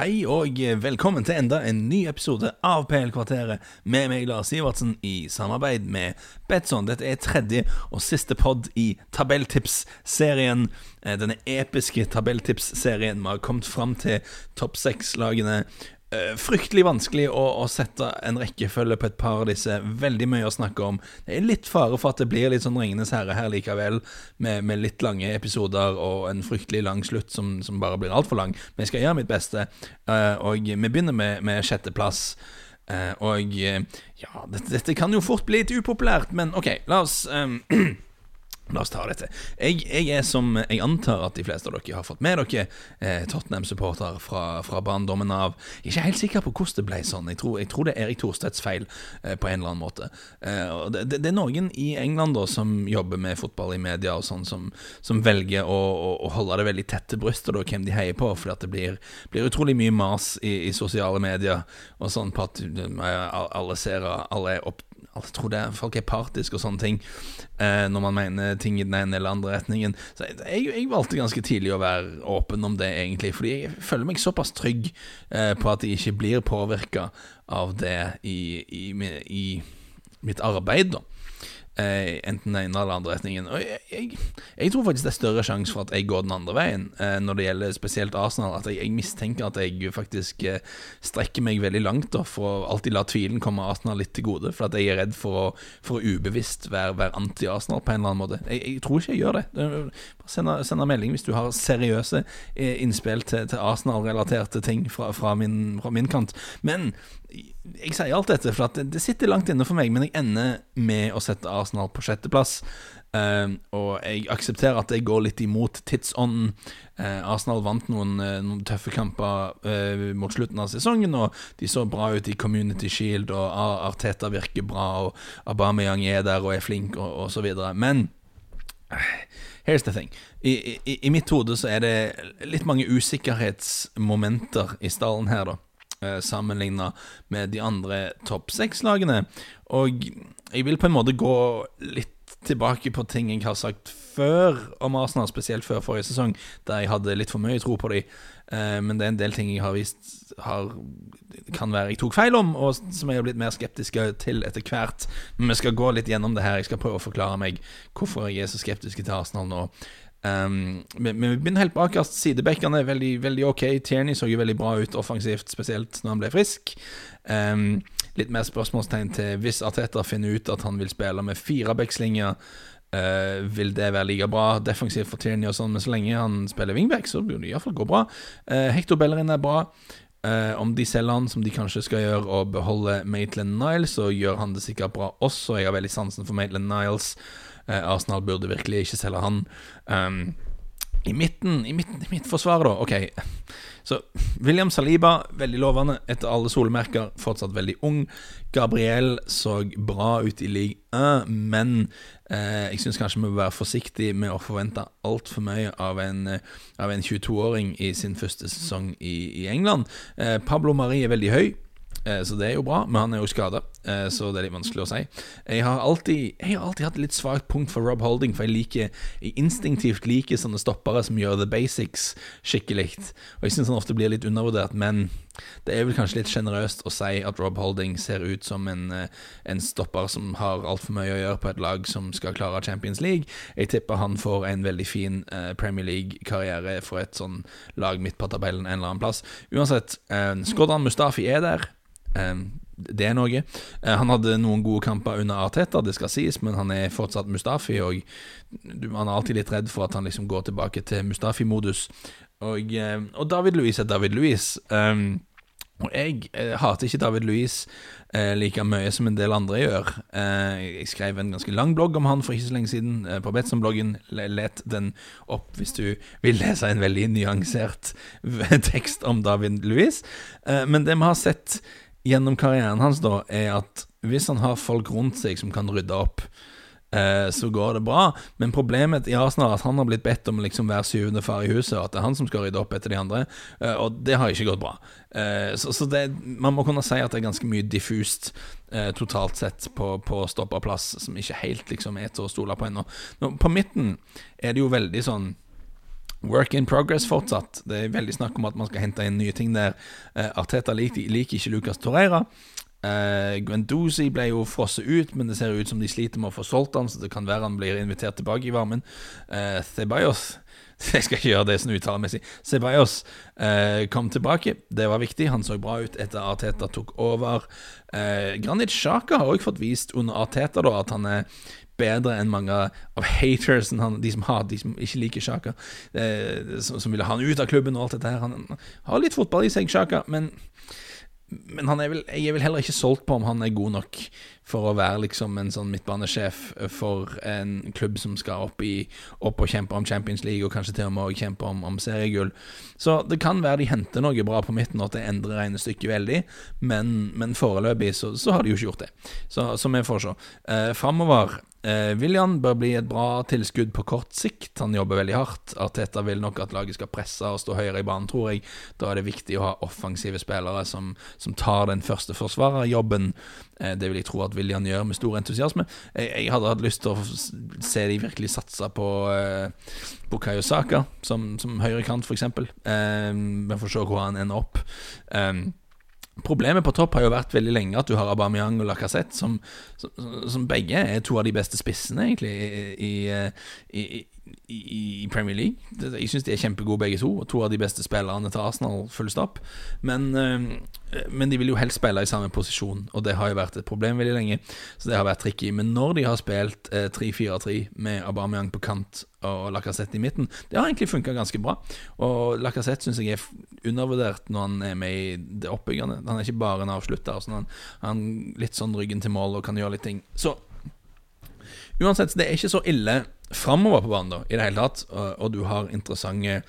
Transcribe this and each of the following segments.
Hei og velkommen til enda en ny episode av PL-kvarteret med meg, Lars Sivertsen, i samarbeid med Betson. Dette er tredje og siste pod i tabelltips-serien. Eh, denne episke tabelltips-serien. Vi har kommet fram til topp seks-lagene fryktelig vanskelig å, å, sette en rekkefølge på et par av disse. Veldig mye å snakke om. Det er litt fare for at det blir litt sånn Ringenes herre her likevel, med, med, litt lange episoder og en fryktelig lang slutt som, som bare blir altfor lang. Men jeg skal gjøre mitt beste, uh, og vi begynner med, med sjetteplass. Uh, og ja, dette, dette, kan jo fort bli litt upopulært, men OK, la oss um, La oss ta dette. Jeg, jeg, er som jeg antar at de fleste av dere har fått med dere, eh, Tottenham-supporter fra, fra barndommen av. Jeg er ikke helt sikker på hvordan det ble sånn. Jeg tror, jeg tror det er Erik Thorstedts feil eh, på en eller annen måte. Eh, det, det, det, er noen i England da som jobber med fotball i media og sånn, som, som velger å, å, å, holde det veldig tett til brystet, da, hvem de heier på, fordi at det blir, blir utrolig mye mas i, i, sosiale medier og sånn på at eh, alle ser alle er opp jeg tror det, folk er partiske og sånne ting eh, når man mener ting i den ene eller andre retningen. Så jeg, jeg, valgte ganske tidlig å være åpen om det, egentlig, fordi jeg føler meg såpass trygg eh, på at jeg ikke blir påvirka av det i, i, i, mitt arbeid, da. Eh, enten den ene eller andre retningen. Og jeg, jeg, jeg, tror faktisk det er større sjanse for at jeg går den andre veien, eh, når det gjelder spesielt Arsenal. At jeg, jeg mistenker at jeg faktisk eh, strekker meg veldig langt da, for å alltid la tvilen komme Arsenal litt til gode. For at jeg er redd for å, for å ubevisst være, være anti-Arsenal på en eller annen måte. Jeg, tror ikke jeg gjør det. Send, send melding hvis du har seriøse eh, innspill til, til Arsenal-relaterte ting fra, fra, min, fra min kant. Men jeg sier alt dette, for at det, sitter langt inne for meg, men jeg ender med å sette Arsenal på sjetteplass. Uh, og jeg aksepterer at jeg går litt imot tidsånden. Uh, Arsenal vant noen, uh, noen tøffe kamper uh, mot slutten av sesongen, og de så bra ut i Community Shield, og Arteta virker bra, og Aubameyang er der og er flink, og, og så videre. Men here's the thing. I, i, I mitt hode så er det litt mange usikkerhetsmomenter i stallen her, da eh, sammenligna med de andre topp seks-lagene. Og jeg vil på en måte gå litt tilbake på ting jeg har sagt før om Arsenal, spesielt før forrige sesong, der jeg hadde litt for mye tro på dem. Eh, men det er en del ting jeg har vist har, kan være jeg tok feil om, og som jeg har blitt mer skeptisk til etter hvert. Men vi skal gå litt gjennom det her. Jeg skal prøve å forklare meg hvorfor jeg er så skeptisk til Arsenal nå. Um, men, vi begynner helt bakerst. Sidebekkene er veldig, veldig ok. Tierney så jo veldig bra ut offensivt, spesielt når han ble frisk. Um, litt mer spørsmålstegn til hvis Arteta finner ut at han vil spille med fire backslinger. Uh, vil det være like bra defensivt for Tierney og sånn, men så lenge han spiller wingback, så burde det iallfall gå bra. Uh, Hector Bellerin er bra. Uh, om de selger han, som de kanskje skal gjøre, og beholde Maitland Niles, så gjør han det sikkert bra også. Jeg har veldig sansen for Maitland Niles. Arsenal burde virkelig ikke selge han. Um, i midten, i, midten, i mitt forsvar, da. Ok. Så William Saliba, veldig lovende etter alle solemerker. Fortsatt veldig ung. Gabriel så bra ut i league 1, men eh, jeg syns kanskje vi må være forsiktige med å forvente altfor mye av en, av en 22-åring i sin første sesong i, i England. Eh, Pablo Marie er veldig høy. Eh, så det er jo bra, men han er jo skada, eh, så det er litt vanskelig å si. Jeg har alltid, jeg har alltid hatt litt svakt punkt for Rob Holding, for jeg liker jeg instinktivt liker sånne stoppere som gjør the basics skikkelig. Og jeg syns han ofte blir litt undervurdert, men det er vel kanskje litt sjenerøst å si at Rob Holding ser ut som en, eh, en stopper som har altfor mye å gjøre på et lag som skal klare Champions League. Jeg tipper han får en veldig fin Premier League-karriere for et sånn lag midt på tabellen en eller annen plass. Uansett, Skodran Mustafi er der. Um, det er noe. Uh, han hadde noen gode kamper under Arteta, det skal sies, men han er fortsatt Mustafi, og man er alltid litt redd for at han liksom går tilbake til Mustafi-modus. Og, uh, og, David Louis er David Louis. Um, og jeg eh, hater ikke David Louis eh, like mye som en del andre gjør. Eh, jeg skrev en ganske lang blogg om han for ikke så lenge siden eh, på Betson-bloggen. Let den opp hvis du vil lese en veldig nyansert tekst om David Louis. Eh, men det vi har sett gjennom karrieren hans, da, er at hvis han har folk rundt seg som kan rydde opp, eh, så går det bra. Men problemet i Arsenal er at han har blitt bedt om å liksom være syvende far i huset, og at det er han som skal rydde opp etter de andre, eh, og det har ikke gått bra. Eh, så, så det, man må kunne si at det er ganske mye diffust eh, totalt sett på, på stopperplass, som ikke helt liksom er til å stole på ennå. På midten er det jo veldig sånn Work in progress fortsatt. Det er veldig snakk om at man skal hente inn nye ting der. Uh, Arteta liker, liker ikke Lucas Torreira. Uh, Guendouzi ble jo frosset ut, men det ser ut som de sliter med å få solgt han, så det kan være han blir invitert tilbake i varmen. Uh, Ceballos Jeg skal ikke gjøre det sånn uttalemessig. Ceballos uh, kom tilbake. Det var viktig. Han så bra ut etter Arteta tok over. Uh, Granit Xhaka har også fått vist under Arteta da, at han er bedre enn mange av haters, de som har, de som ikke liker Sjaka, som, som ville ha han ut av klubben og alt dette her. Han har litt fotball i seg, Sjaka, men men er vel, jeg er vel heller ikke solgt på om han er god nok for å være liksom en sånn midtbanesjef for en klubb som skal opp, i, opp og kjempe om Champions League, og kanskje til og med kjempe om, om seriegull. Så det kan være de henter noe bra på midten, og at det endrer regnestykket veldig, men, men foreløpig så, så, har de jo ikke gjort det. Så, så vi får se. Eh, Framover Eh, William bør bli et bra tilskudd på kort sikt. Han jobber veldig hardt. Arteta vil nok at laget skal presse og stå høyere i banen, tror jeg. Da er det viktig å ha offensive spillere som, som tar den første forsvarerjobben. Eh, det vil jeg tro at William gjøre med stor entusiasme. Jeg, jeg hadde hatt lyst til å se de virkelig satse på, eh, på Kayosaka som, som høyrekant, f.eks. Eh, vi får se hvor han ender opp. Eh, Problemet på topp har jo vært veldig lenge at du har Aubameyang og Lacassette, som, som, som begge er to av de beste spissene, egentlig, i, i, i, i Premier League. Jeg syns de er kjempegode begge to. og To av de beste spillerne til Arsenal, full stopp. Men, eh, men, de vil jo helst spille i samme posisjon, og det har jo vært et problem veldig lenge. Så det har vært tricky. Men når de har spilt 3-4-3 eh, med Aubameyang på kant og Lacassette i midten, det har egentlig funka ganske bra. Og Lacassette syns jeg er undervurdert når han er med i det oppbyggende. Han er ikke bare en avslutter. Sånn han, han litt sånn ryggen til mål og kan gjøre litt ting. Så uansett, det er ikke så ille framover på banen, da, i det hele tatt. Og, og du har interessante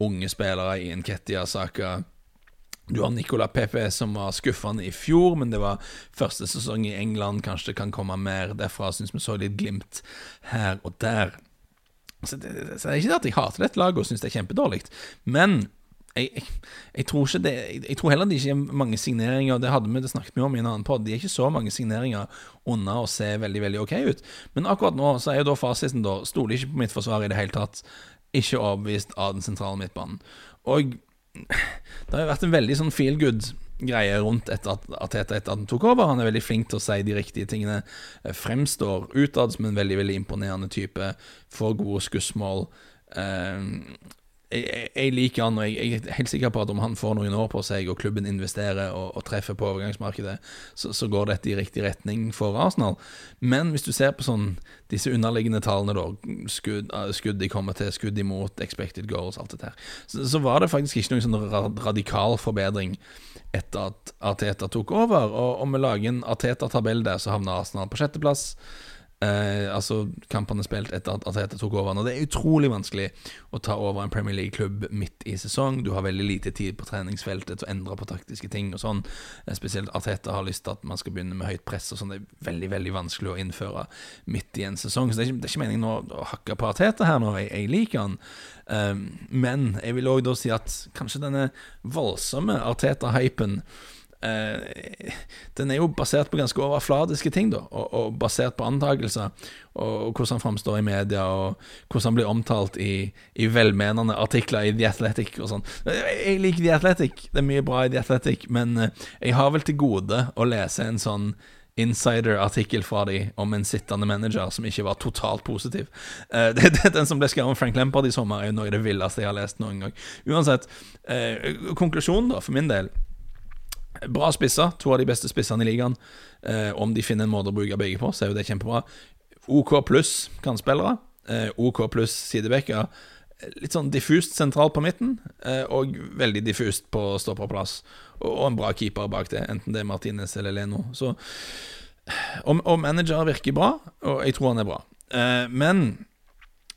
unge spillere i Nketia Saka. Du har Nicola Pepe, som var skuffende i fjor, men det var første sesong i England. Kanskje det kan komme mer derfra. Syns vi så litt glimt her og der. Så det, så det er ikke det at jeg hater dette laget og syns det er kjempedårlig, men jeg, jeg, jeg, tror det Jeg tror heller det ikke er mange signeringer. Det hadde vi det snakket vi om i en annen pod. de er ikke så mange signeringer unna å se veldig veldig ok ut. Men akkurat nå så er jo da fasiten da Stoler ikke på mitt forsvar i det hele tatt. Ikke overbevist av den sentrale midtbanen. Og det har jo vært en veldig sånn feel good greie rundt etter at Ateta etter at han tok over. Han er veldig flink til å si de riktige tingene. Fremstår utad som en veldig veldig imponerende type. Får gode skussmål. Uh, jeg, jeg, liker han, og jeg, jeg, er helt sikker på at om han får noen år på seg, og klubben investerer og, og treffer på overgangsmarkedet, så, så, går dette i riktig retning for Arsenal. Men hvis du ser på sånn disse underliggende tallene, da, skudd, ah, skudd de kommer til, skudd imot, expected goals, alt dette her, så, så var det faktisk ikke noen sånn radikal forbedring etter at Arteta tok over. Og om vi lager Arteta-tabell der, så havner Arsenal på sjetteplass. Eh, altså kampene spilt etter at Arteta tok over. Og det er utrolig vanskelig å ta over en Premier League-klubb midt i sesong. Du har veldig lite tid på treningsfeltet til å endre på taktiske ting og sånn. Eh, spesielt Arteta har lyst til at man skal begynne med høyt press og sånn. Det er veldig veldig vanskelig å innføre midt i en sesong. Så det er ikke, det er ikke meningen å, å, hakke på Arteta her nå. Jeg, jeg liker han. Eh, men jeg vil òg da si at kanskje denne voldsomme Arteta-hypen eh, den er jo basert på ganske overfladiske ting, da, og, og basert på antakelser. Og, og, hvordan han framstår i media, og hvordan han blir omtalt i, i velmenende artikler i The Athletic og sånn. Jeg liker The Athletic, det er mye bra i The Athletic, men eh, jeg har vel til gode å lese en sånn insider-artikkel fra de om en sittende manager som ikke var totalt positiv. Uh, det, det, den som ble skrevet om Frank Lampard i sommer, er jo noe av det villeste jeg har lest noen gang. Uansett, uh, konklusjonen da, for min del Bra spisser. To av de beste spissene i ligaen. Eh, om de finner en måte å bruke begge på, så er jo det kjempebra. OK pluss kantspillere. Eh, OK pluss sidebacker. Litt sånn diffust sentralt på midten, eh, og veldig diffust på stopperplass. Og, og en bra keeper bak det, enten det er Martinez eller Leno. Så og, og manager virker bra, og jeg tror han er bra. Eh, men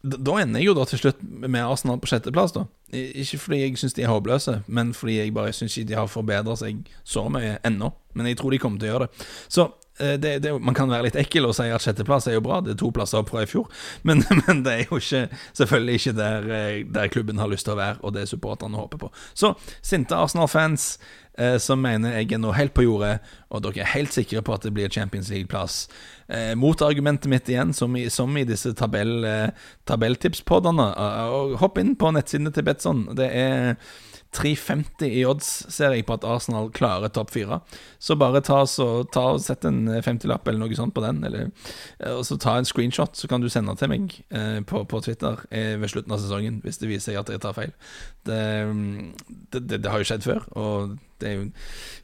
da ender jeg jo da til slutt med Arsenal på sjetteplass, da. Ikke fordi jeg syns de er håpløse, men fordi jeg bare syns ikke de har forbedra seg så mye ennå. Men jeg tror de kommer til å gjøre det. Så eh, det, det, man kan være litt ekkel og si at sjetteplass er jo bra, det er to plasser opp fra i fjor, men, men det er jo ikke, selvfølgelig ikke der, eh, der, klubben har lyst til å være, og det supporterne håper på. Så sinte Arsenal-fans eh, som mener jeg er nå helt på jordet, og dere er helt sikre på at det blir Champions League-plass. Eh, Motargumentet mitt igjen, som i, som i disse tabell, eh, tabelltipspodene, uh, hopp inn på nettsidene til Betson. Det er 3,50 i odds ser jeg på at Arsenal klarer topp fire. Så bare ta, så, ta og sett en 50-lapp eller noe sånt på den. Eller, eh, og så ta en screenshot, så kan du sende til meg eh, på, på, Twitter eh, ved slutten av sesongen hvis det viser seg at jeg tar feil. Det, det, det, det, har jo skjedd før, og det er jo en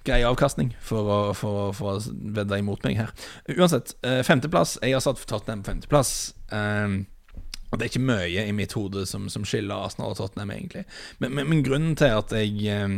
grei avkastning for å, for, for å vedde imot meg her. Uansett, eh, femteplass. Jeg har satt Tottenham på femteplass. Eh, Det er ikke mye i mitt hode som, som skiller Arsenal og Tottenham, egentlig. Men, men, men grunnen til at jeg eh,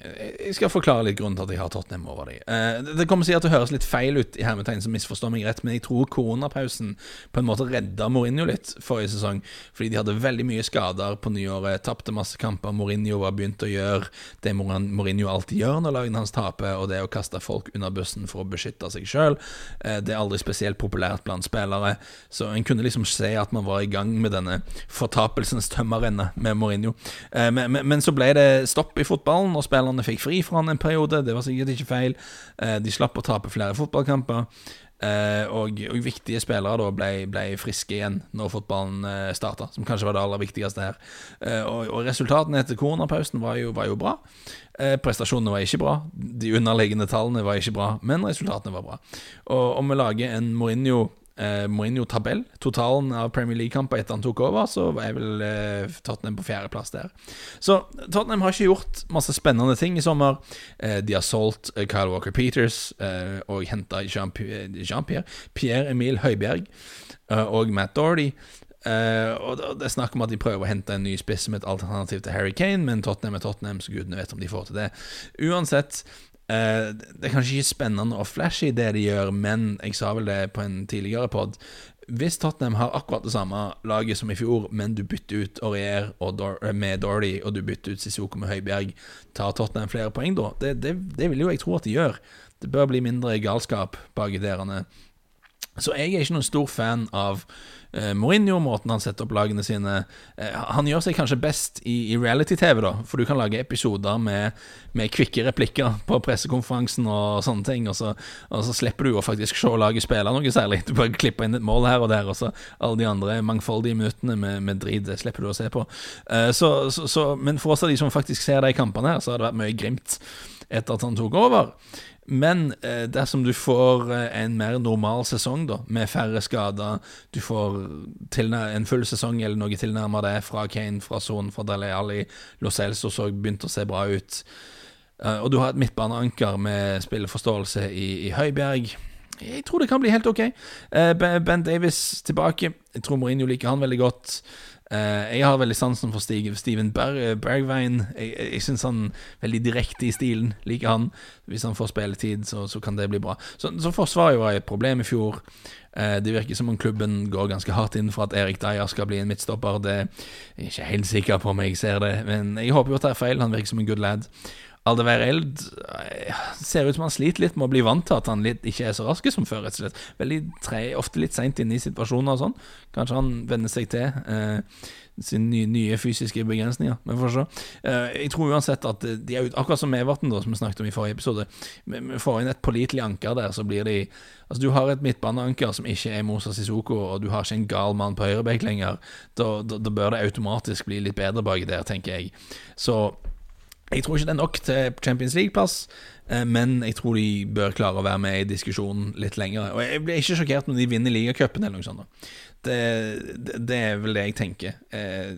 jeg skal forklare litt grunnen til at jeg har Tottenham over dem. Eh, det kommer sikkert til å høres litt feil ut, i hermetegn som misforstår meg rett, men jeg tror koronapausen på en måte redda Mourinho litt forrige sesong. Fordi de hadde veldig mye skader på nyåret, tapte masse kamper. Mourinho var begynt å gjøre det Mourinho alltid gjør når lagene hans taper, og det å kaste folk under bussen for å beskytte seg sjøl. Eh, det er aldri spesielt populært blant spillere, så en kunne liksom se at man var i gang med denne fortapelsens tømmerrenne med Mourinho. Eh, men, men, men så ble det stopp i fotballen, og spillerne fikk fri fra han en periode. Det var sikkert ikke feil. Eh, de slapp å tape flere fotballkamper. Uh, og, og, viktige spillere da ble, ble, friske igjen når fotballen uh, starta, som kanskje var det aller viktigste her. Og, og, resultatene etter koronapausen var jo, var jo bra. Prestasjonene var ikke bra. De underliggende tallene var ikke bra, men resultatene var bra. Og om vi lager en Mourinho eh, Mourinho-tabell. Totalen av Premier League-kamper etter han tok over, så er vel eh, Tottenham på fjerdeplass der. Så Tottenham har ikke gjort masse spennende ting i sommer. Eh, de har solgt eh, Kyle Walker Peters eh, og henta Jean-Pierre Jean Pierre Emil Høibjerg eh, og Matt Doherty. Uh, og Det er snakk om at de prøver å hente en ny spiss som et alternativ til Harry Kane, men Tottenham er Tottenham, så gudene vet om de får til det. Uansett, Uh, det er kanskje ikke spennende og flashy, det de gjør, men jeg sa vel det på en tidligere pod. Hvis Tottenham har akkurat det samme laget som i fjor, men du bytter ut Aurier Dor eh, med Dorley, og du bytter ut Sissoko med Høibjerg, tar Tottenham flere poeng da? Det, det, det, vil jo jeg tro at de gjør. Det bør bli mindre galskap bak ideene. Så jeg er ikke noen stor fan av eh, Mourinho, måten han setter opp lagene sine eh, Han gjør seg kanskje best i, i reality-TV, da, for du kan lage episoder med, med kvikke replikker på pressekonferansen og sånne ting, og så, og så slipper du å faktisk se laget spille noe særlig. Du bare klipper inn et mål her og der, og så alle de andre mangfoldige minuttene med, med drit det slipper du å se på. Eh, så, så, men for oss av de som faktisk ser de kampene her, så har det vært mye grimt etter at han tok over. Men eh, dersom du får eh, en mer normal sesong, da, med færre skader, du får en full sesong eller noe tilnærmet det fra Kane, fra Son, fra Dele Alli, Lo Celso så begynte å se bra ut, eh, og du har et midtbaneanker med spilleforståelse i, i Høibjerg jeg tror det kan bli helt ok. Eh, ben Davis tilbake. Jeg tror Mourinho liker han veldig godt. Uh, jeg har veldig sansen for Steven Bergwijn Bergveien. Jeg, jeg syns han er veldig direkte i stilen. Liker han. Hvis han får spilletid, så, så kan det bli bra. Så, så Forsvaret var et problem i fjor. Det virker som om klubben går ganske hardt inn for at Erik Dyer skal bli en midtstopper. Det er jeg ikke helt sikker på om jeg ser det, men jeg håper jo at det er feil. Han virker som en good lad. Aldeveireld eh, ser ut som han sliter litt med å bli vant til at han litt, ikke er så rask som før. rett og slett Veldig tre, Ofte litt seint inne i situasjoner og sånn. Kanskje han venner seg til eh, sine nye, nye, fysiske begrensninger. Vi får se. Eh, jeg tror uansett at de er ut, akkurat som Everton, da, som vi snakket om i forrige episode. Vi, får inn et pålitelig anker der, så blir de Altså Du har et midtbaneanker som ikke er Moses Sissoko, og du har ikke en gal mann på høyrebekk lenger. Da, da, da bør det automatisk bli litt bedre baki der, tenker jeg. Så jeg tror ikke det er nok til Champions League-plass, eh, men jeg tror de bør klare å være med i diskusjonen litt lenger. Og Jeg blir ikke sjokkert når de vinner ligacupen eller noe sånt. Det, det, det, er vel det jeg tenker. Eh,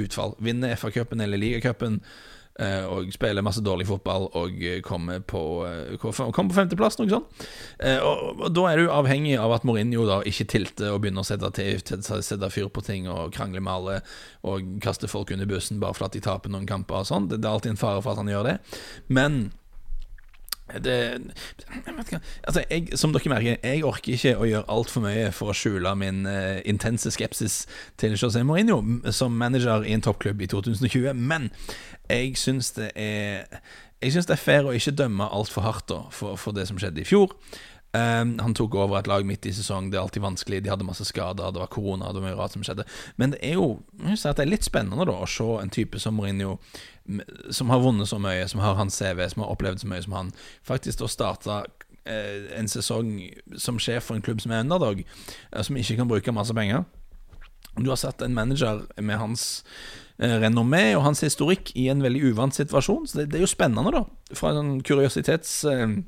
utfall. Vinner FA-cupen eller ligacupen og spiller masse dårlig fotball og kommer på, kom på femteplass, noe sånt. Eh, og, og, Da er du avhengig av at Mourinho da ikke tilter og begynner å sette, til, sette fyr på ting og krangle med alle og kaste folk under bussen bare for at de taper noen kamper og sånn. Det, det er alltid en fare for at han gjør det. Men det, altså jeg, som dere merker, jeg orker ikke å gjøre altfor mye for å skjule min uh, intense skepsis til José Mourinho som manager i en toppklubb i 2020, men jeg syns det er jeg syns det er fair å ikke dømme altfor hardt da, for, for det som skjedde i fjor. Um, han tok over et lag midt i sesong. Det er alltid vanskelig. De hadde masse skader, det var korona, det var mye rart som skjedde. Men det er jo det er litt spennende da å se en type som Mourinho, som har vunnet så mye, som har hans CV, som har opplevd så mye som han, faktisk da starte eh, en sesong som sjef for en klubb som er underdog, eh, som ikke kan bruke masse penger. Du har sett en manager med hans eh, renommé og hans historikk i en veldig uvant situasjon. Så det, det er jo spennende, da, fra en kuriositets... Eh,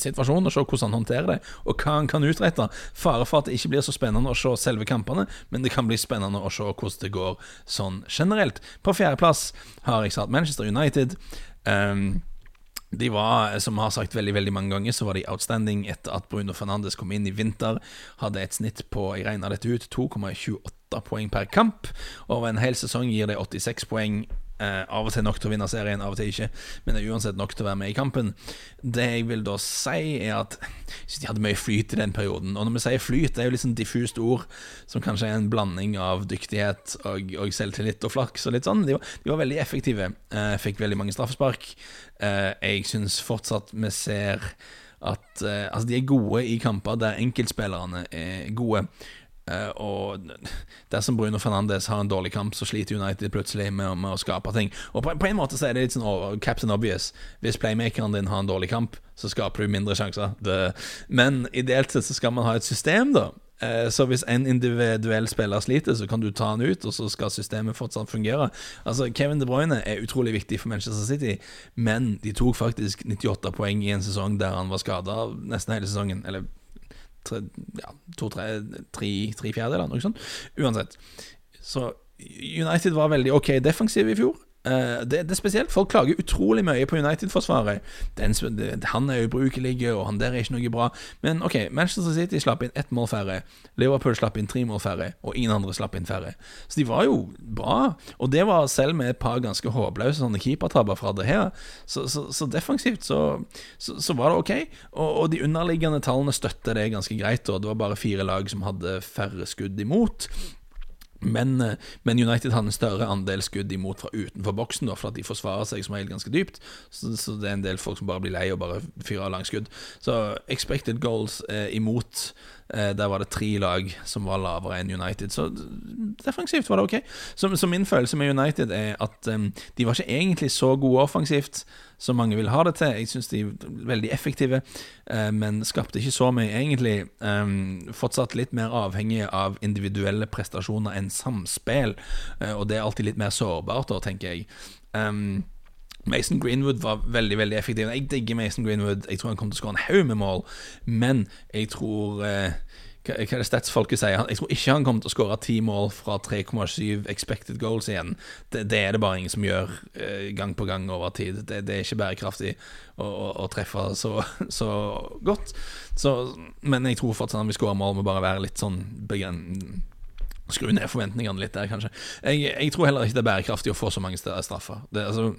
situasjonen og se hvordan han håndterer det, og hva han kan utrette. Fare for at det ikke blir så spennende å se selve kampene, men det kan bli spennende å se hvordan det går sånn generelt. På fjerdeplass har jeg satt Manchester United. Um, de var, som har sagt veldig veldig mange ganger, så var de outstanding etter at Bruno Fernandes kom inn i vinter. Hadde et snitt på, jeg regna dette ut, 2,28 poeng per kamp. Over en hel sesong gir det 86 poeng Uh, av og til nok til å vinne serien, av og til ikke. Men det er uansett nok til å være med i kampen. Det jeg vil da si, er at synes de hadde mye flyt i den perioden. Og når vi sier flyt, det er jo litt sånn diffust ord, som kanskje er en blanding av dyktighet og, og selvtillit og flaks og litt sånn. De var, de var veldig effektive. Uh, fikk veldig mange straffespark. Uh, jeg syns fortsatt vi ser at Altså, de er gode i kamper der enkeltspillerne er gode. Uh, og dersom Bruno Fernandes har en dårlig kamp, så sliter United plutselig med, med å skape ting. Og på, på, en måte så er det litt sånn oh, Captain Obvious. Hvis playmakeren din har en dårlig kamp, så skaper du mindre sjanser. Det, men ideelt sett så skal man ha et system, da. Uh, så hvis en individuell spiller sliter, så kan du ta han ut, og så skal systemet fortsatt fungere. Altså Kevin De Bruyne er utrolig viktig for Manchester City, men de tok faktisk 98 poeng i en sesong der han var skada nesten hele sesongen. Eller tre, ja, to, tre, tre, tre fjerdedeler, noe sånt. Uansett. Så United var veldig ok defensiv i fjor. Uh, det, det, er spesielt. Folk klager utrolig mye på United-forsvaret. Han er ubrukelig, og han der er ikke noe bra. Men ok, Manchester City slapp inn ett mål færre. Liverpool slapp inn tre mål færre, og ingen andre slapp inn færre. Så de var jo bra. Og det var selv med et par ganske håpløse sånne keepertabber fra det her. Så, så, så defensivt så, så, var det ok. Og, og, de underliggende tallene støtter det ganske greit. Og det var bare fire lag som hadde færre skudd imot. Men, eh, men, United har en større andel skudd imot fra utenfor boksen, da, for at de forsvarer seg som regel ganske dypt. Så, så, det er en del folk som bare blir lei og bare fyrer av langskudd. Så expected goals eh, imot der var det tre lag som var lavere enn United, så defensivt var det ok. Så, så min følelse med United er at um, de var ikke egentlig så gode offensivt som mange vil ha det til. Jeg syns de er veldig effektive, uh, men skapte ikke så mye, egentlig. Um, fortsatt litt mer avhengig av individuelle prestasjoner enn samspill, uh, og det er alltid litt mer sårbart, da, tenker jeg. Um, Mason Greenwood var veldig veldig effektiv. Jeg digger Mason Greenwood. Jeg tror han kommer til å skåre en haug med mål, men jeg tror eh, hva, er det statsfolket sier? Jeg tror ikke han kommer til å skåre ti mål fra 3,7 expected goals igjen. Det, det, er det bare ingen som gjør eh, gang på gang over tid. Det, det er ikke bærekraftig å, å, å treffe så, så godt. Så, men jeg tror fortsatt han vil skåre mål, må bare være litt sånn begrenset Skru ned forventningene litt der, kanskje. Jeg, jeg, tror heller ikke det er bærekraftig å få så mange straffer. Det, altså,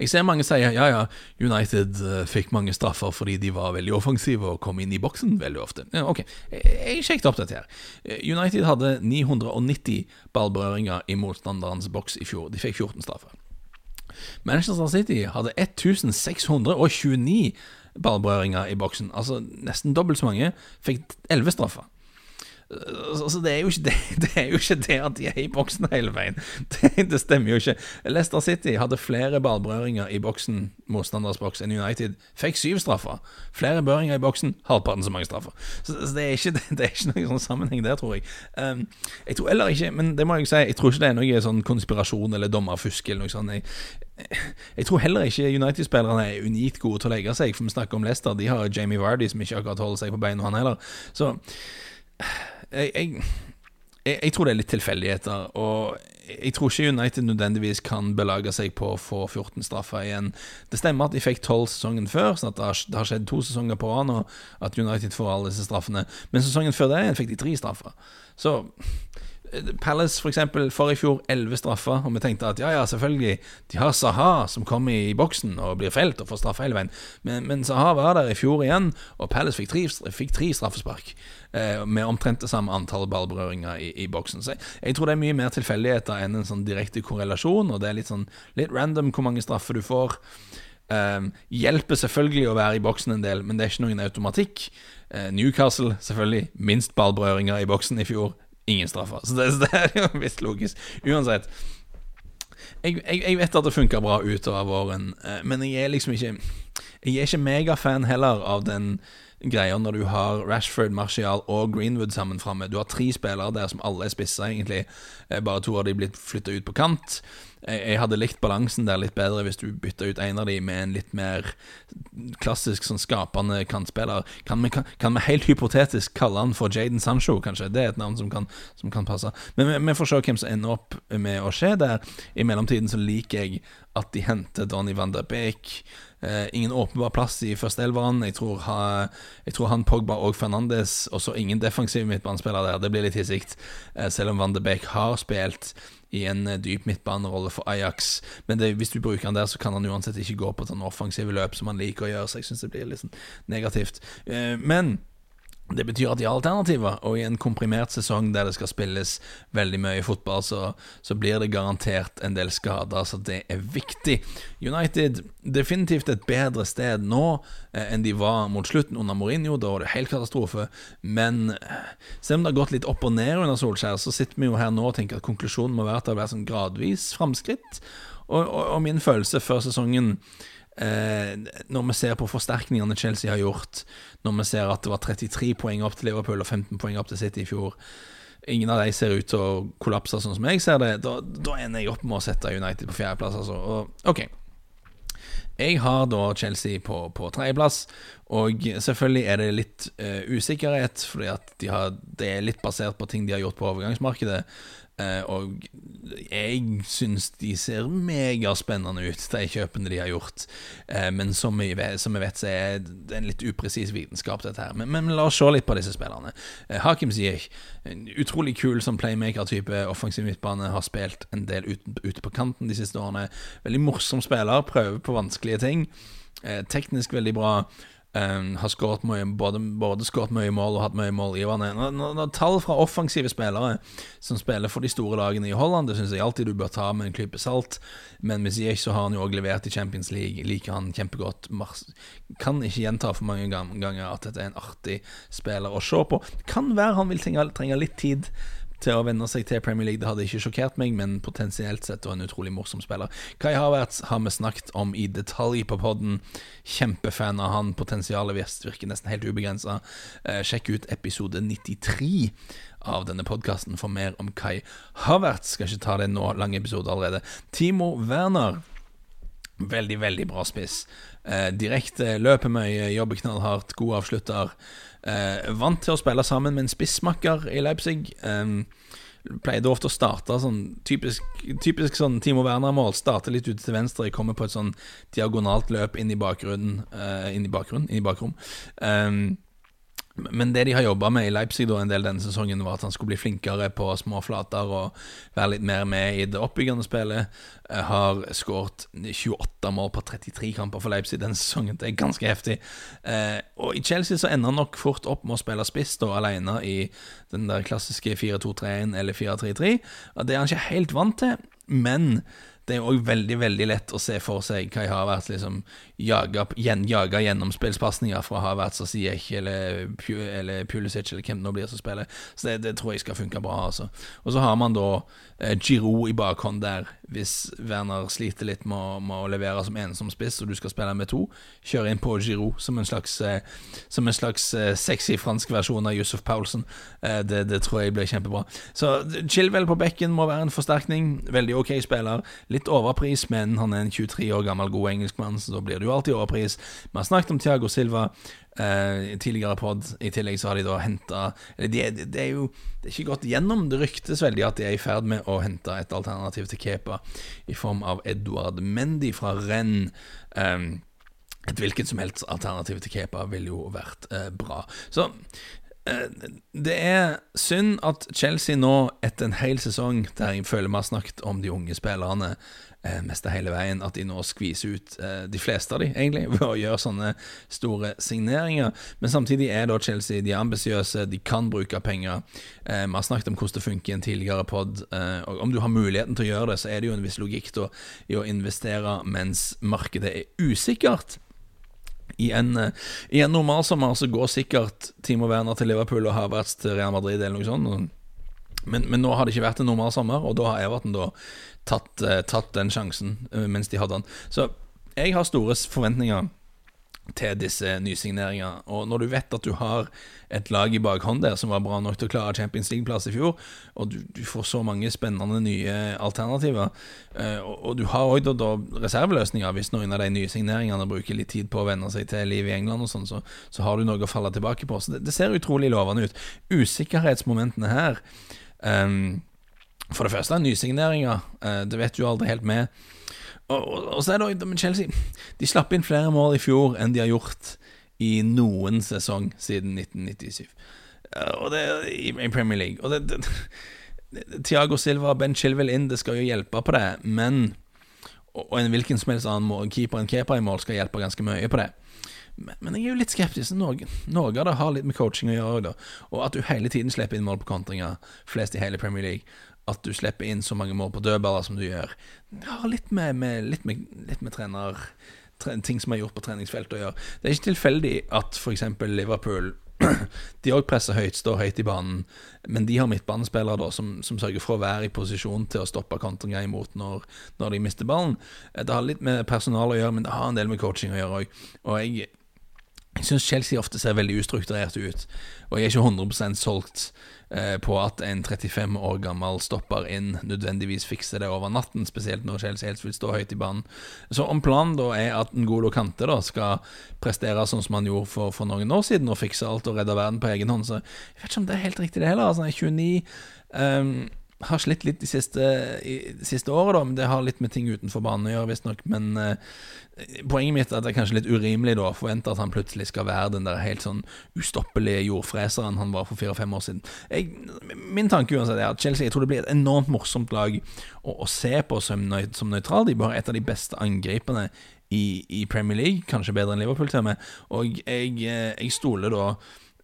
jeg ser mange sier ja, ja, United uh, fikk mange straffer fordi de var veldig offensive og kom inn i boksen veldig ofte. Ja, ok, jeg sjekket opp dette her. Eh, United hadde 990 ballberøringer i motstanderens boks i fjor. De fikk 14 straffer. Manchester City hadde 1629 ballberøringer i boksen, altså nesten dobbelt så mange, fikk 11 straffer. Altså, det, er det, det, er jo ikke det, at de er i boksen hele veien. Det, det, stemmer jo ikke. Leicester City hadde flere ballberøringer i boksen motstanders boks enn United. Fikk syv straffer. Flere berøringer i boksen, halvparten så mange straffer. Så, så det, er ikke, det, er ikke, noen sånn sammenheng der, tror jeg. Um, jeg tror heller ikke, men det må jeg si, jeg tror ikke det er noe sånn konspirasjon eller dommerfusk eller noe sånt. Jeg, jeg tror heller ikke United-spillerne er unikt gode til å legge seg, for vi snakker om Leicester. De har Jamie Vardy, som ikke akkurat holder seg på beina, han heller. Så jeg, jeg, jeg, tror det er litt tilfeldigheter. Og jeg tror ikke United nødvendigvis kan belage seg på å få 14 straffer igjen. Det stemmer at de fikk 12 sesongen før, sånn at det har, det har skjedd to sesonger på rad nå at United får alle disse straffene. Men sesongen før det fikk de tre straffer. Så Palace, for eksempel, for i fjor elleve straffer, og vi tenkte at ja, ja, selvfølgelig, de har Saha som kommer i boksen og blir felt og får straffe hele veien. Men, men, Saha var der i fjor igjen, og Palace fikk tre, fikk tre straffespark. Eh, med omtrent det samme antall ballberøringer i, i boksen. Så jeg, jeg, tror det er mye mer tilfeldigheter enn en sånn direkte korrelasjon, og det er litt sånn litt random hvor mange straffer du får. Eh, hjelper selvfølgelig å være i boksen en del, men det er ikke noen automatikk. Eh, Newcastle, selvfølgelig, minst ballberøringer i boksen i fjor ingen straffer. Så det, så det er jo visst logisk. Uansett. Jeg, jeg, jeg vet at det funker bra utover våren, eh, men jeg er liksom ikke Jeg er ikke megafan heller av den greia når du har Rashford, Martial og Greenwood sammen framme. Du har tre spillere der som alle er spissa, egentlig. Eh, bare to av de blitt flytta ut på kant. Jeg hadde likt balansen der litt bedre hvis du bytta ut en av de med en litt mer klassisk sånn skapende kantspiller. Kan vi, helt hypotetisk kalle han for Jaden Sancho, kanskje? Det er et navn som kan, som kan passe. Men vi, får se hvem som ender opp med å skje der. I mellomtiden så liker jeg at de henter Donny van der Beek. Eh, ingen åpenbar plass i førsteelveren. Jeg, tror jeg tror han Pogba og Fernandes, og så ingen defensiv midtbanespiller der. Det blir litt hissig, eh, selv om van de Beek har spilt i en eh, dyp midtbanerolle for Ajax. Men det, hvis du bruker han der, så kan han uansett ikke gå på sånn offensive løp som han liker å gjøre, så jeg syns det blir litt sånn negativt. Men det betyr at de har alternativer, og i en komprimert sesong der det skal spilles veldig mye fotball, så, så, blir det garantert en del skader, så det er viktig. United definitivt et bedre sted nå eh, enn de var mot slutten under Mourinho. Da var det helt katastrofe. Men eh, selv om det har gått litt opp og ned under Solskjær, så sitter vi jo her nå og tenker at konklusjonen må være at det har vært sånn gradvis framskritt. Og, og, og min følelse før sesongen Eh, når vi ser på forsterkningene Chelsea har gjort, når vi ser at det var 33 poeng opp til Liverpool og 15 poeng opp til City i fjor Ingen av de ser ut til å kollapse, sånn som jeg ser det. Da, da ender jeg opp med å sette United på fjerdeplass. Altså. Og, ok jeg har da Chelsea på, på tredjeplass, og selvfølgelig er det litt uh, usikkerhet, fordi at de har, det er litt basert på ting de har gjort på overgangsmarkedet. Uh, og jeg syns de ser megaspennende ut, de kjøpene de har gjort. Uh, men som vi, som vi, vet, så er det en litt upresis vitenskap, dette her. Men, men, la oss se litt på disse spillerne. Hakim Ziyech, utrolig kul som playmaker-type, offensiv midtbane, har spilt en del ute, ute på kanten de siste årene. Veldig morsom spiller, prøver på vanskelige ting. teknisk veldig bra. Um, har skåret mye, både, både skåret mye mål og hatt mye mål når, når tall fra offensive spillere som spiller for de store lagene i Holland, det syns jeg alltid du bør ta med en klype salt. Men med Ziyech så har han jo òg levert i Champions League, liker han kjempegodt. Mars, kan ikke gjenta for mange ganger at dette er en artig spiller å se på. Kan være han vil trenge, trenge litt tid til å venne seg til Premier League. Det hadde ikke sjokkert meg, men potensielt sett og en utrolig morsom spiller. Kai Havertz har vi snakket om i detalj på poden. Kjempefan av han. Potensialet virker nesten helt ubegrensa. Eh, sjekk ut episode 93 av denne podkasten for mer om Kai Havertz. Skal ikke ta det nå, lang episode allerede. Timo Werner. Veldig, veldig bra spiss. Eh, direkte, løper mye, jobber knallhardt, god avslutter. Eh, vant til å spille sammen med en spissmakker i Leipzig. Eh, pleide ofte å starte sånn typisk, typisk sånn Timo Werner-mål. Starte litt ute til venstre, Jeg kommer på et sånn diagonalt løp inn i bakgrunnen. Eh, inn i bakgrunnen, inn i bakrom. Men det de har jobba med i Leipzig da en del denne sesongen, var at han skulle bli flinkere på små flater og være litt mer med i det oppbyggende spillet. Jeg har skåret 28 mål på 33 kamper for Leipzig denne sesongen. Det er ganske heftig. Eh, og i Chelsea så ender han nok fort opp med å spille spiss da alene i den der klassiske 4-2-3-1 eller 4-3-3. Det er han ikke helt vant til, men det er òg veldig veldig lett å se for seg hva jeg har vært liksom jaga, gjen, jaga gjennomspillspasninger fra Havertz og Siech eller, eller Pulisic eller hvem det nå blir som spiller. Så det, det, tror jeg skal funke bra. altså Og så har man da eh, Giroud i bakhånd der, hvis Werner sliter litt med med å levere som ensom spiss, og du skal spille med to. Kjøre inn på Giroud som en slags, eh, som en slags eh, sexy fransk versjon av Yusuf Paulsen. Eh, det, det, tror jeg blir kjempebra. Så Chilwell på bekken må være en forsterkning. Veldig ok spiller. Litt overpris, men han er en 23 år gammel god engelskmann, så da blir det jo alltid overpris. Vi har snakket om Tiago Silva eh, tidligere pod. I tillegg så har de da henta det, det, er jo det er ikke gått gjennom. Det ryktes veldig at de er i ferd med å hente et alternativ til Kepa i form av Eduard Mendy fra Renn. Eh, et hvilket som helst alternativ til Kepa ville jo vært eh, bra. Så det er synd at Chelsea nå, etter en hel sesong der jeg føler vi har snakket om de unge spillerne eh, mest av hele veien, at de nå skviser ut eh, de fleste av de, egentlig, ved å gjøre sånne store signeringer. Men samtidig er da Chelsea de er ambisiøse, de kan bruke penger. Eh, vi har snakket om hvordan det funker i en tidligere pod. Eh, og om du har muligheten til å gjøre det, så er det jo en viss logikk da, i å investere mens markedet er usikkert. I en, uh, I en normalsommer så går sikkert Timo Werner til Liverpool og Havertz til Real Madrid eller noe sånt. Men, men, nå har det ikke vært en normal sommer, og da har Everton da tatt, uh, tatt den sjansen uh, mens de hadde den. Så jeg har store forventninger til disse nysigneringene. Og når du vet at du har et lag i bakhånd der som var bra nok til å klare Champions League-plass i fjor, og du, du, får så mange spennende nye alternativer, uh, og, og, du har òg da, da, reserveløsninger hvis noen av de nye signeringene bruker litt tid på å venne seg til livet i England, og sånn, så, så, har du noe å falle tilbake på. Så det, det ser utrolig lovende ut. Usikkerhetsmomentene her um, For det første, nysigneringer. Uh, det vet du aldri helt med. Og, og, og, så er det men Chelsea De slapp inn flere mål i fjor enn de har gjort i noen sesong siden 1997. Og det i, i Premier League. Og det, det, Tiago Silva og Ben Chilwell inn, det skal jo hjelpe på det, men Og en hvilken som helst annen keeper enn keeper i mål skal hjelpe ganske mye på det. Men, jeg er jo litt skeptisk. Noe, noe av det har litt med coaching å gjøre. Da. Og at du hele tiden slipper inn mål på kontringer, flest i hele Premier League at du slipper inn så mange mål på dødballer som du gjør, det har litt med, med, litt med, litt med trener, ting som er gjort på treningsfeltet å gjøre. Det er ikke tilfeldig at f.eks. Liverpool de òg presser høyt, står høyt i banen, men de har midtbanespillere da, som, som, sørger for å være i posisjon til å stoppe kontringer imot når, når, de mister ballen. Det har litt med personal å gjøre, men det har en del med coaching å gjøre òg. Og jeg, jeg syns Chelsea ofte ser veldig ustrukturert ut, og jeg er ikke 100% solgt Eh, på at en 35 år gammel stopper inn nødvendigvis fikser det over natten, spesielt når Chelsea helst vil stå høyt i banen. Så om planen da er at Ngolo Kante da skal prestere sånn som han gjorde for, for noen år siden, og fikse alt og redde verden på egen hånd, så jeg vet ikke om det er helt riktig, det heller. Altså, 29 um, har slitt litt de siste, de siste året, da, det har litt med ting utenfor banen å gjøre, visstnok. Men eh, poenget mitt er at det er kanskje litt urimelig da å forvente at han plutselig skal være den der helt sånn ustoppelige jordfreseren han var for fire-fem år siden. Jeg, min tanke uansett er at Chelsea jeg tror det blir et enormt morsomt lag å, å se på som, nøy, som nøytral. De bare et av de beste angriperne i, i, Premier League, kanskje bedre enn Liverpool til og med. Og jeg, eh, jeg stoler da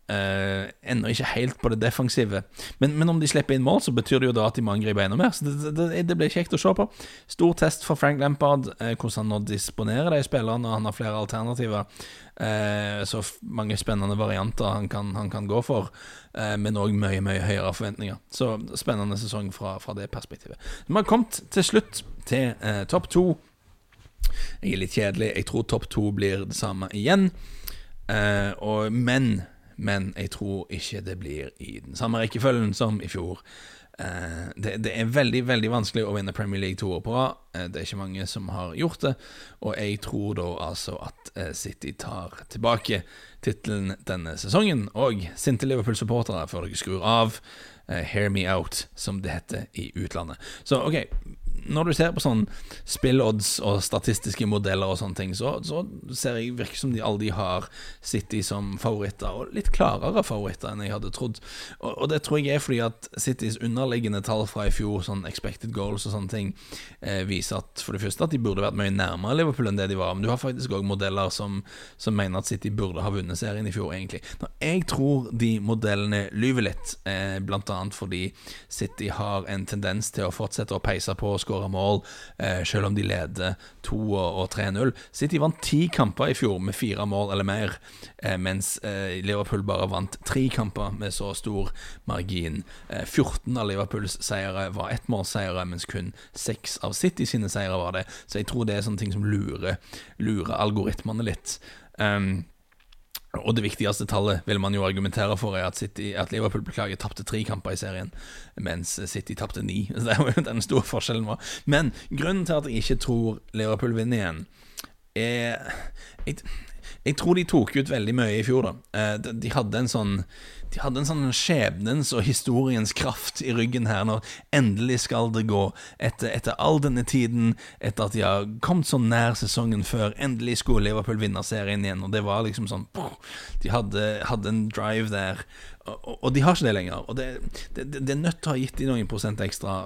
Uh, ennå ikke helt på det defensive. Men, men, om de slipper inn mål, så betyr det jo da at de må angripe enda mer. Så det, det, det blir kjekt å se på. Stor test for Frank Lampard, uh, hvordan han nå disponerer de spillerne. Han har flere alternativer. Uh, så mange spennende varianter han kan, han kan gå for. men òg mye, mye høyere forventninger. Så spennende sesong fra, fra det perspektivet. Vi har kommet til slutt til topp to. Jeg er litt kjedelig. Jeg tror topp to blir det samme igjen. og, men men jeg tror ikke det blir i den samme rekkefølgen som i fjor. Uh, det, det, er veldig veldig vanskelig å vinne Premier League to år på rad. Uh, det er ikke mange som har gjort det. Og jeg tror da altså at uh, City tar tilbake tittelen denne sesongen. Og sinte Liverpool-supportere, før dere skrur av, hear me out, som det heter i utlandet. Så OK, når du ser på sånn spillodds og statistiske modeller og sånne ting, så, så ser jeg virker som de alle de har City som favoritter, og litt klarere favoritter enn jeg hadde trodd. Og, og, det tror jeg er fordi at Citys underliggende tall fra i fjor, sånn expected goals og sånne ting, eh, viser at for det første at de burde vært mye nærmere Liverpool enn det de var. Men du har faktisk òg modeller som, som, mener at City burde ha vunnet serien i fjor, egentlig. Når jeg tror de modellene lyver litt, eh, blant annet fordi City har en tendens til å fortsette å peise på og skåre skåre mål, eh, selv om de leder 2 og 3-0. City vant ti kamper i fjor med fire mål eller mer, eh, mens eh, Liverpool bare vant tre kamper med så stor margin. 14 av Liverpools seire var ettmålsseire, mens kun seks av City sine seire var det. Så jeg tror det er sånne ting som lurer, lurer algoritmene litt. Um, og det viktigste tallet vil man jo argumentere for, er at, City, at Liverpool beklager tapte tre kamper i serien, mens City tapte ni. Så det er jo den store forskjellen. Var. Men grunnen til at jeg ikke tror Liverpool vinner igjen, er jeg, jeg tror de tok ut veldig mye i fjor, da. Eh, de hadde en sånn De hadde en sånn skjebnens og historiens kraft i ryggen her når endelig skal det gå. Etter, etter all denne tiden, etter at de har kommet så nær sesongen før, endelig skulle Liverpool vinne serien igjen, og det var liksom sånn De hadde, hadde en drive der og, og de har ikke det lenger. Og det, det, det er nødt til å ha gitt de noen prosent ekstra.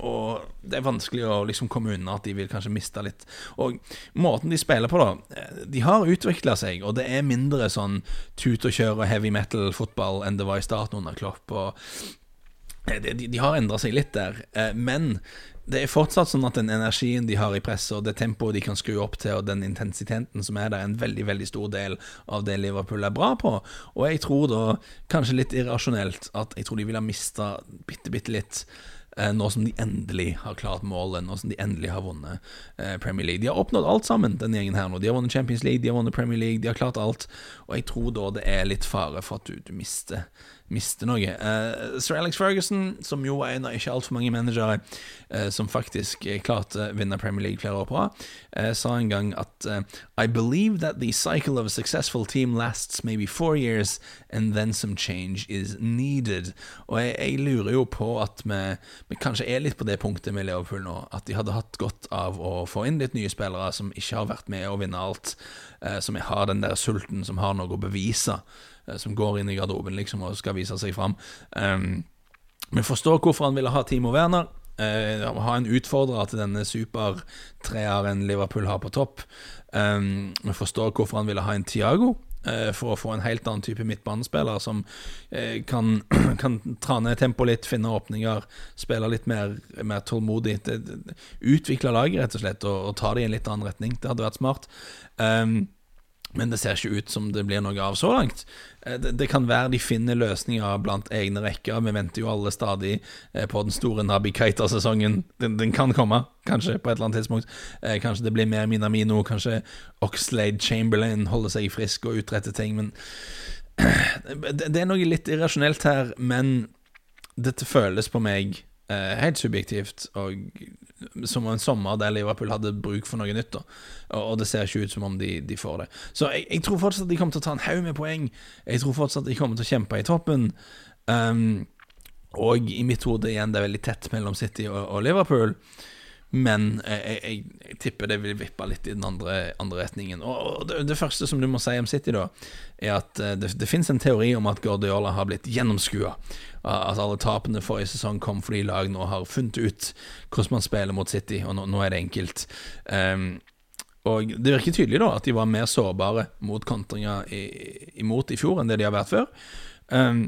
Og det er vanskelig å liksom komme unna at de vil kanskje miste litt. Og måten de spiller på, da De har utvikla seg, og det er mindre sånn tut og kjør og heavy metal-fotball enn det var i starten under Klopp. Og Eh, de, de, de har endra seg litt der, eh, men det er fortsatt sånn at den energien de har i presset, og det tempoet de kan skru opp til, og den intensiteten som er der, er en veldig veldig stor del av det Liverpool er bra på. Og jeg tror da, kanskje litt irrasjonelt, at jeg tror de ville ha mista bitte, bitte litt. eh, Nå som de endelig har klart målet, nå som de endelig har vunnet eh, Premier League. De har oppnådd alt sammen, denne gjengen her nå. De har vunnet Champions League, de har vunnet Premier League, de har klart alt. Og jeg tror da det er litt fare for at du, du mister mister noe. Uh, Sir Alex Ferguson, som jo er en av ikke altfor mange managere uh, som faktisk eh, klarte å vinne Premier League flere år på eh, sa en gang at I believe that the cycle of a successful team lasts maybe four years, and then some change is needed. Og jeg, jeg lurer jo på at vi, vi kanskje er litt på det punktet med Liverpool nå, at de hadde hatt godt av å få inn litt nye spillere som ikke har vært med å vinne alt, som har den der sulten, som har noe å bevise eh, som går inn i garderoben liksom og skal vise seg fram. Um, vi forstår hvorfor han ville ha Timo Werner. Uh, ha en utfordrer til denne supertreeren Liverpool har på topp. Um, vi forstår hvorfor han ville ha en Tiago. Eh, for å få en helt annen type midtbanespiller som eh, kan, kan tra ned tempoet litt, finne åpninger, spille litt mer, mer tålmodig. Utvikle laget, rett og slett, og, og ta det i en litt annen retning. Det hadde vært smart. Um, men det ser ikke ut som det blir noe av så langt. Eh, Det, det kan være de finner løsninger blant egne rekker. Vi venter jo alle stadig eh, på den store Nabi Keita-sesongen. Den, den kan komme, kanskje, på et eller annet tidspunkt. Eh, Kanskje det blir mer Minamino. Kanskje Oxlade Chamberlain holder seg frisk og utretter ting. Men det, det er noe litt irrasjonelt her. Men dette føles på meg helt subjektivt og som en sommer der Liverpool hadde bruk for noe nytt. Og, det ser ikke ut som om de, de får det. Så jeg, jeg tror fortsatt at de kommer til å ta en haug med poeng. Jeg tror fortsatt at de kommer til å kjempe i toppen. Um, og i mitt hode igjen, det er veldig tett mellom City og, og Liverpool. Men jeg, jeg, jeg tipper det vil vippe litt i den andre, andre retningen. Og det, det første som du må si om City, da, er at eh, det, det finnes en teori om at Guardiola har blitt gjennomskua. At alle tapene forrige sesong kom fordi lag nå har funnet ut hvordan man spiller mot City, og nå, nå er det enkelt. Um, og det virker tydelig da at de var mer sårbare mot kontringer imot i fjor enn det de har vært før. Um,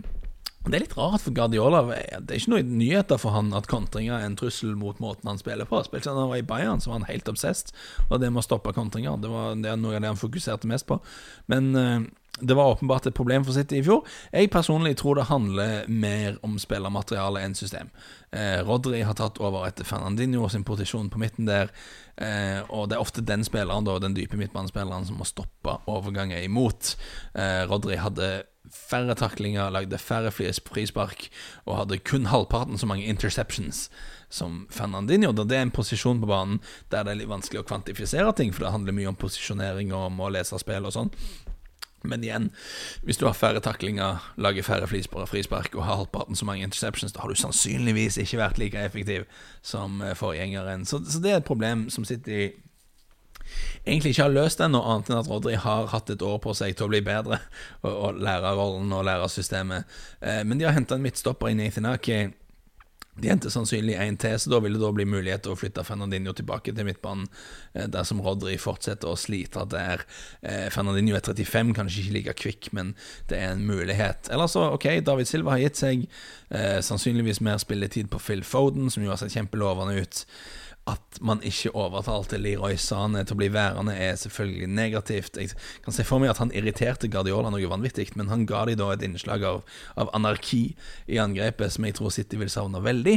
det er litt rart for Guardiola. Det er ikke noen nyheter for han at kontringer er en trussel mot måten han spiller på. Spilte han var i Bayern, så var han helt obsessed, og det med å stoppe kontringer det var det noe av det han fokuserte mest på. Men uh, det var åpenbart et problem for City i fjor. Jeg personlig tror det handler mer om spillermateriale enn system. Eh, Rodri har tatt over etter Fernandinho sin posisjon på midten der. Eh, og det er ofte den spilleren, da, den dype midtbanespilleren, som må stoppe overganger imot. Eh, Rodri hadde færre taklinger, lagde færre frispark og hadde kun halvparten så mange interceptions som Fernandinho. Da det er en posisjon på banen der det er litt vanskelig å kvantifisere ting, for det handler mye om posisjonering og om å lese spill og sånn. Men igjen, hvis du har færre taklinger, lager færre frispark og har halvparten så mange interceptions, da har du sannsynligvis ikke vært like effektiv som eh, forgjengeren. Så, så det er et problem som City egentlig ikke har løst ennå, annet enn at Rodri har hatt et år på seg til å bli bedre og, og lære rollen og lære systemet. Eh, men de har henta en midtstopper i Nathan Aki. De henter sannsynlig én til, så da vil det da bli mulighet til å flytte Fernandinho tilbake til midtbanen eh, dersom Rodri fortsetter å slite der. Eh, Fernandinho er 35, kanskje ikke like kvikk, men det er en mulighet. Eller så, ok, David Silva har gitt seg. Eh, sannsynligvis mer spilletid på Phil Foden, som jo har sett kjempelovende ut. At man ikke overtalte Leroy Sane til å bli værende, er selvfølgelig negativt. Jeg kan se for meg at han irriterte Guardiola noe vanvittig, men han ga de da et innslag av, av anarki i angrepet som jeg tror City vil savne veldig.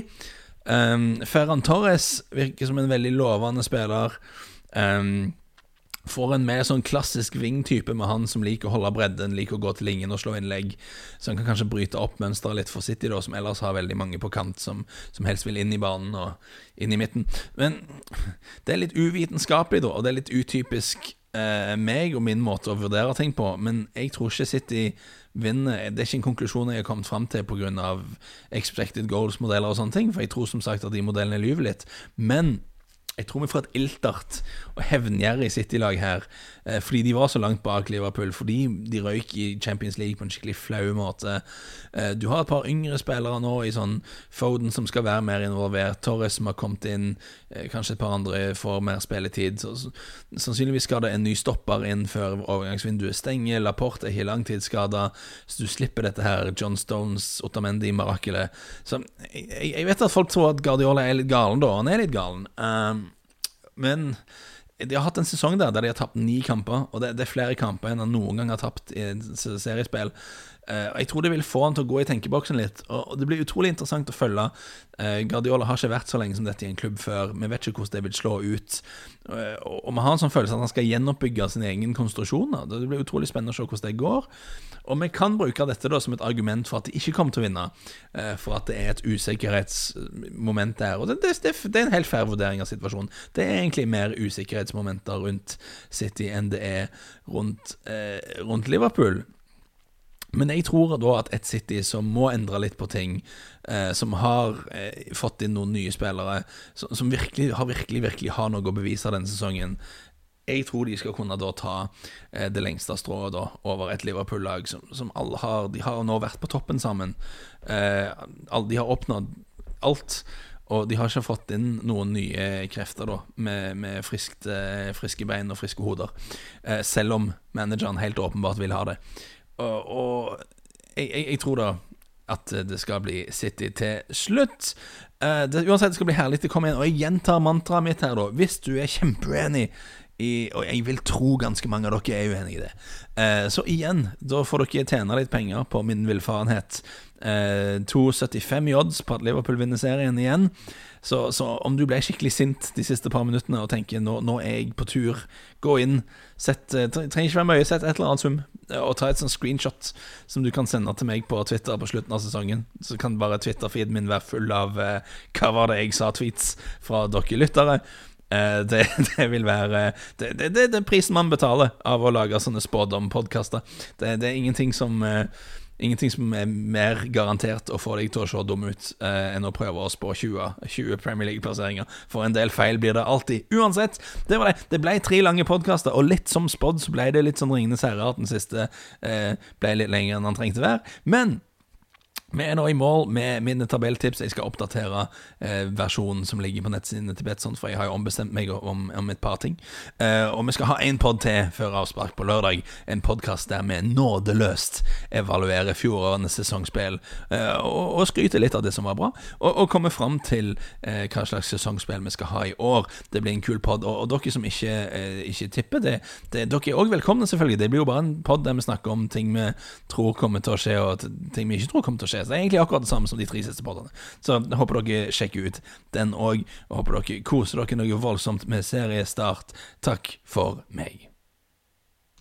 Um, Ferran Torres virker som en veldig lovende spiller. Um, Får en mer sånn klassisk wing-type med han som liker å holde bredden, liker å gå til linjen og slå innlegg. Så han kan kanskje bryte opp mønsteret litt for City, da, som ellers har veldig mange på kant som, som, helst vil inn i banen og inn i midten. Men det er litt uvitenskapelig, da, og det er litt utypisk eh, meg og min måte å vurdere ting på. Men jeg tror ikke City vinner. Det er ikke en konklusjon jeg har kommet fram til pga. expected goals-modeller og sånne ting, for jeg tror som sagt at de modellene lyver litt. Men jeg tror vi får et iltert og hevngjerrig City-lag her. Eh, fordi de var så langt bak Liverpool. Fordi de røyk i Champions League på en skikkelig flau måte. Eh, du har et par yngre spillere nå i sånn Foden som skal være mer involvert. Torres som har kommet inn. Eh, kanskje et par andre får mer spilletid. Så, sannsynligvis skal det en ny stopper inn før overgangsvinduet stenger. Laporte er ikke langtidsskada, så du slipper dette her John Stones, Otamendi-mirakelet. Så jeg, jeg, vet at folk tror at Guardiola er litt galen, da. Han er litt galen. Um, men de har hatt en sesong der der de har tapt ni kamper, og det, det er flere kamper enn han noen gang har tapt i seriespill. Uh, jeg tror det vil få han til å gå i tenkeboksen litt, og det blir utrolig interessant å følge. Uh, Guardiola har ikke vært så lenge som dette i en klubb før. Vi vet ikke hvordan det vil slå ut. Uh, og vi har en sånn følelse at han skal gjenoppbygge sin egen konstruksjon. Det blir utrolig spennende å se hvordan det går. Og vi kan bruke dette da som et argument for at de ikke kommer til å vinne, for at det er et usikkerhetsmoment der. Og det, det, det er en helt fair vurdering av situasjonen. Det er egentlig mer usikkerhetsmomenter rundt City enn det er rundt, rundt Liverpool. Men jeg tror da at et City som må endre litt på ting, eh, som har eh, fått inn noen nye spillere, som, som virkelig, har virkelig, virkelig har noe å bevise denne sesongen jeg tror de skal kunne da ta eh, det lengste strået da, over et Liverpool-lag som, som, alle har De har nå vært på toppen sammen. Eh, de har oppnådd alt. Og de har ikke fått inn noen nye krefter da med, med friskt, eh, friske bein og friske hoder. Eh, selv om manageren helt åpenbart vil ha det. Og, jeg, jeg, jeg, tror da at det skal bli City til slutt. Uh, det, uansett, det skal bli herlig å komme inn. Og jeg gjentar mantraet mitt her, da. Hvis du er kjempeuenig i, og jeg vil tro ganske mange av dere er uenig i det. Uh, så igjen, da får dere tjene litt penger på min villfarenhet. Uh, 2,75 i odds på at Liverpool vinner serien igjen. Så, så, om du ble skikkelig sint de siste par minuttene og tenker nå, nå er jeg på tur, gå inn. Sett, uh, trenger ikke være mye, sett et eller annet sum, og ta et sånt screenshot som du kan sende til meg på Twitter på slutten av sesongen. Så kan bare Twitter-feeden min være full av uh, hva var det jeg sa-tweets fra dere lyttere. Uh, det, det, vil være det, det, det, er prisen man betaler av å lage sånne spådom-podkaster. Det, det, er ingenting som uh, Ingenting som er mer garantert å få deg til å se dum ut eh, enn å prøve å spå 20, 20 Premier League-plasseringer. For en del feil blir det alltid. Uansett, det var det. Det ble tre lange podkaster, og litt som spådd så ble det litt sånn Ringenes herre at den siste eh, ble litt lenger enn den trengte være. Men vi er nå i mål med mine tabelltips. Jeg skal oppdatere eh, versjonen som ligger på nettsidene til Betson, for jeg har jo ombestemt meg om, om et par ting. Eh, og vi skal ha en pod til før avspark på lørdag. En podkast der vi nådeløst evaluerer fjorårenes sesongspill eh, og, og skryter litt av det som var bra, og, og kommer fram til eh, hva slags sesongspill vi skal ha i år. Det blir en kul pod. Og, og dere som ikke, eh, ikke tipper, det, det, dere er òg velkomne, selvfølgelig. Det blir jo bare en pod der vi snakker om ting vi tror kommer til å skje, og ting vi ikke tror kommer til å skje. Så det er egentlig akkurat det samme som de tre siste podene. Så jeg håper dere sjekker ut den òg, håper dere koser dere noe voldsomt med seriestart. Takk for meg.